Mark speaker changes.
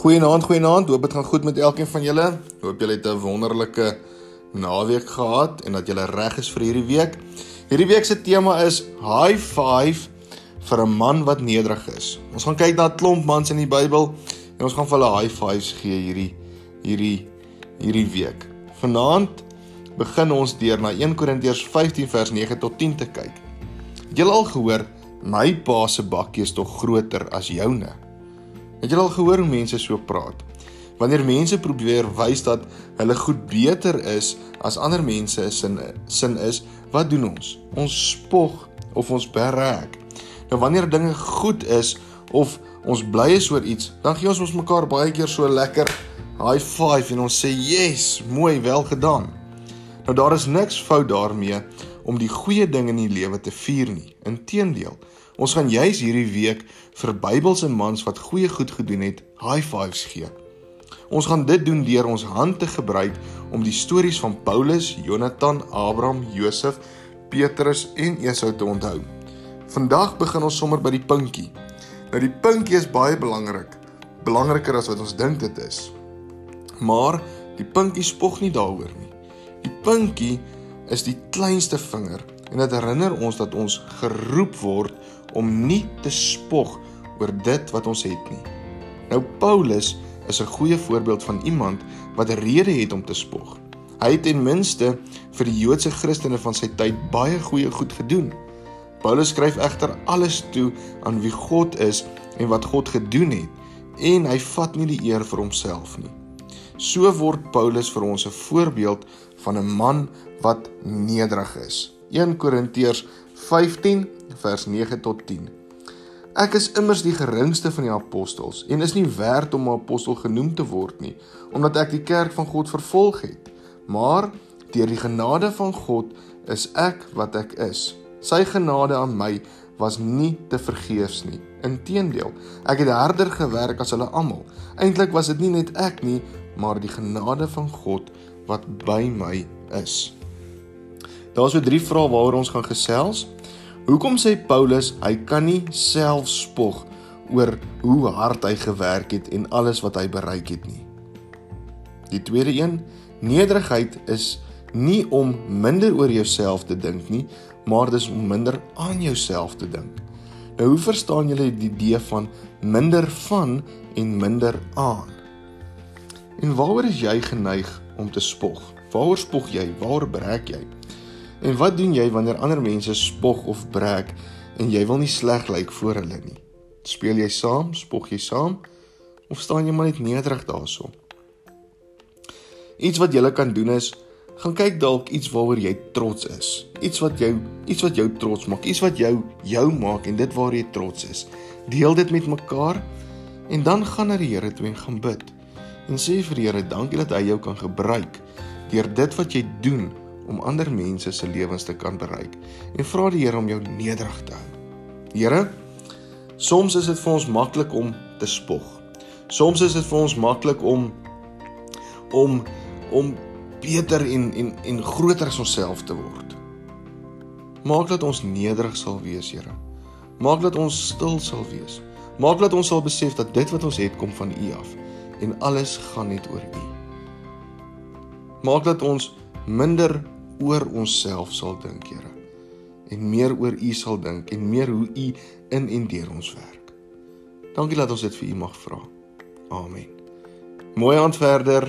Speaker 1: Goeienaand, goeienaand. Hoop dit gaan goed met elkeen van julle. Hoop julle het 'n wonderlike naweek gehad en dat julle reg is vir hierdie week. Hierdie week se tema is High Five vir 'n man wat nederig is. Ons gaan kyk na 'n klomp mans in die Bybel en ons gaan vir hulle high fives gee hierdie hierdie hierdie week. Vanaand begin ons deur na 1 Korintiërs 15 vers 9 tot 10 te kyk. Het julle al gehoor my pa se bakkie is tog groter as joune? Het julle al gehoor hoe mense so praat? Wanneer mense probeer wys dat hulle goed beter is as ander mense is in sin is, wat doen ons? Ons spog of ons bereg. Nou wanneer dinge goed is of ons bly is oor iets, dan gee ons ons mekaar baie keer so lekker high five en ons sê yes, mooi, wel gedaan. Nou daar is niks fout daarmee om die goeie dinge in die lewe te vier nie. Inteendeel, ons gaan juis hierdie week vir Bybelse mans wat goeie goed gedoen het, high fives gee. Ons gaan dit doen deur ons hand te gebruik om die stories van Paulus, Jonathan, Abraham, Josef, Petrus en Esau te onthou. Vandag begin ons sommer by die puntjie. Nou die puntjie is baie belangrik, belangriker as wat ons dink dit is. Maar die puntjie spog nie daaroor nie. Die puntjie is die kleinste vinger en dit herinner ons dat ons geroep word om nie te spog oor dit wat ons het nie. Nou Paulus is 'n goeie voorbeeld van iemand wat rede het om te spog. Hy het ten minste vir die Joodse Christene van sy tyd baie goeie goed gedoen. Paulus skryf egter alles toe aan wie God is en wat God gedoen het en hy vat nie die eer vir homself nie. So word Paulus vir ons 'n voorbeeld van 'n man wat nederig is. 1 Korintiërs 15 vers 9 tot 10. Ek is immers die geringste van die apostels en is nie werd om 'n apostel genoem te word nie, omdat ek die kerk van God vervolg het. Maar deur die genade van God is ek wat ek is. Sy genade aan my was nie te vergeefs nie. Inteendeel, ek het harder gewerk as hulle almal. Eintlik was dit nie net ek nie, maar die genade van God wat by my is. Daar's so drie vrae waaroor ons gaan gesels. Hoekom sê Paulus hy kan nie self spog oor hoe hard hy gewerk het en alles wat hy bereik het nie? Die tweede een, nederigheid is nie om minder oor jouself te dink nie, maar dis om minder aan jouself te dink. Nou hoe verstaan julle die idee van minder van en minder aan? En waaroor is jy geneig om te spog? Waaroor spog jy? Waaroor breek jy? En wat doen jy wanneer ander mense spog of breek en jy wil nie sleg lyk voor hulle nie? Speel jy saam, spog jy saam of staan jy maar net nederig daarso? Iets wat jy kan doen is gaan kyk dalk iets waaroor jy trots is. Iets wat jou iets wat jou trots maak, iets wat jou jou maak en dit waar jy trots is. Deel dit met mekaar en dan gaan na die Here toe en gaan bid. En sê vir die Here, dankie dat hy jou kan gebruik deur dit wat jy doen om ander mense se lewens te kan bereik en vra die Here om jou nederig te hou. Here, soms is dit vir ons maklik om te spog. Soms is dit vir ons maklik om om om beter en en en groter as onsself te word. Maak dat ons nederig sal wees, Here. Maak dat ons stil sal wees. Maak dat ons sal besef dat dit wat ons het kom van U af en alles gaan net oor U. Maak dat ons minder oor onsself sal dink, Here. En meer oor U sal dink en meer hoe U in en deur ons werk. Dankie dat ons dit vir U mag vra. Amen. Mooi aand verder.